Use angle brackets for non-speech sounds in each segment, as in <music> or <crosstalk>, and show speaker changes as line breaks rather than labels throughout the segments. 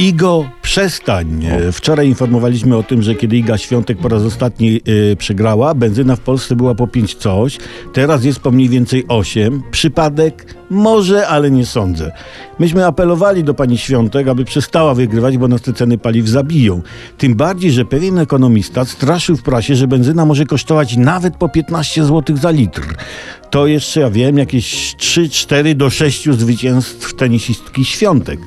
Igo, przestań. E, Wczoraj informowaliśmy o tym, że kiedy Iga Świątek po raz ostatni y, przegrała, benzyna w Polsce była po 5 coś, teraz jest po mniej więcej 8. Przypadek? Może, ale nie sądzę. Myśmy apelowali do pani Świątek, aby przestała wygrywać, bo nas te ceny paliw zabiją. Tym bardziej, że pewien ekonomista straszył w prasie, że benzyna może kosztować nawet po 15 zł za litr. To jeszcze, ja wiem, jakieś 3, 4 do 6 zwycięstw tenisistki Świątek.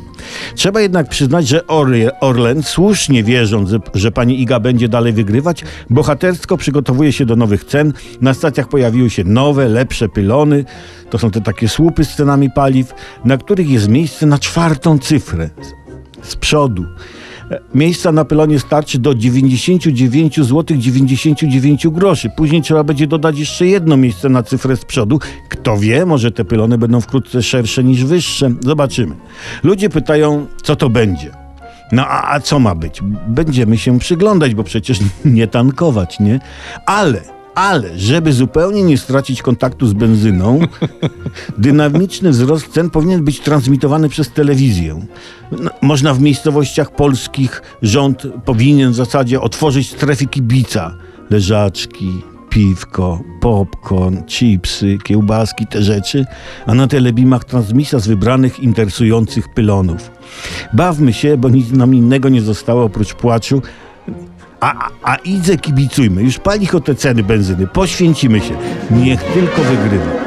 Trzeba jednak przyznać, że Orle, Orlen, słusznie wierząc, że, pani Iga będzie dalej wygrywać, bohatersko przygotowuje się do nowych cen. Na stacjach pojawiły się nowe, lepsze pylony. To są te takie słupy z cenami paliw, na których jest miejsce na czwartą cyfrę z przodu. Miejsca na pylonie starczy do 99 zł 99 groszy. Później trzeba będzie dodać jeszcze jedno miejsce na cyfrę z przodu. Kto wie, może te pylony będą wkrótce szersze niż wyższe. Zobaczymy. Ludzie pytają, co to będzie. No a, a co ma być? Będziemy się przyglądać, bo przecież <laughs> nie tankować, nie? Ale, ale, żeby zupełnie nie stracić kontaktu z benzyną, <laughs> dynamiczny wzrost cen powinien być transmitowany przez telewizję. No, można w miejscowościach polskich rząd powinien w zasadzie otworzyć strefy kibica. Leżaczki, piwko, popcorn, chipsy, kiełbaski, te rzeczy, a na telebimach transmisja z wybranych interesujących pylonów. Bawmy się, bo nic nam innego nie zostało oprócz płaczu, a, a, kibicujmy. Już pali te ceny benzyny. Poświęcimy się. Niech tylko wygrywa.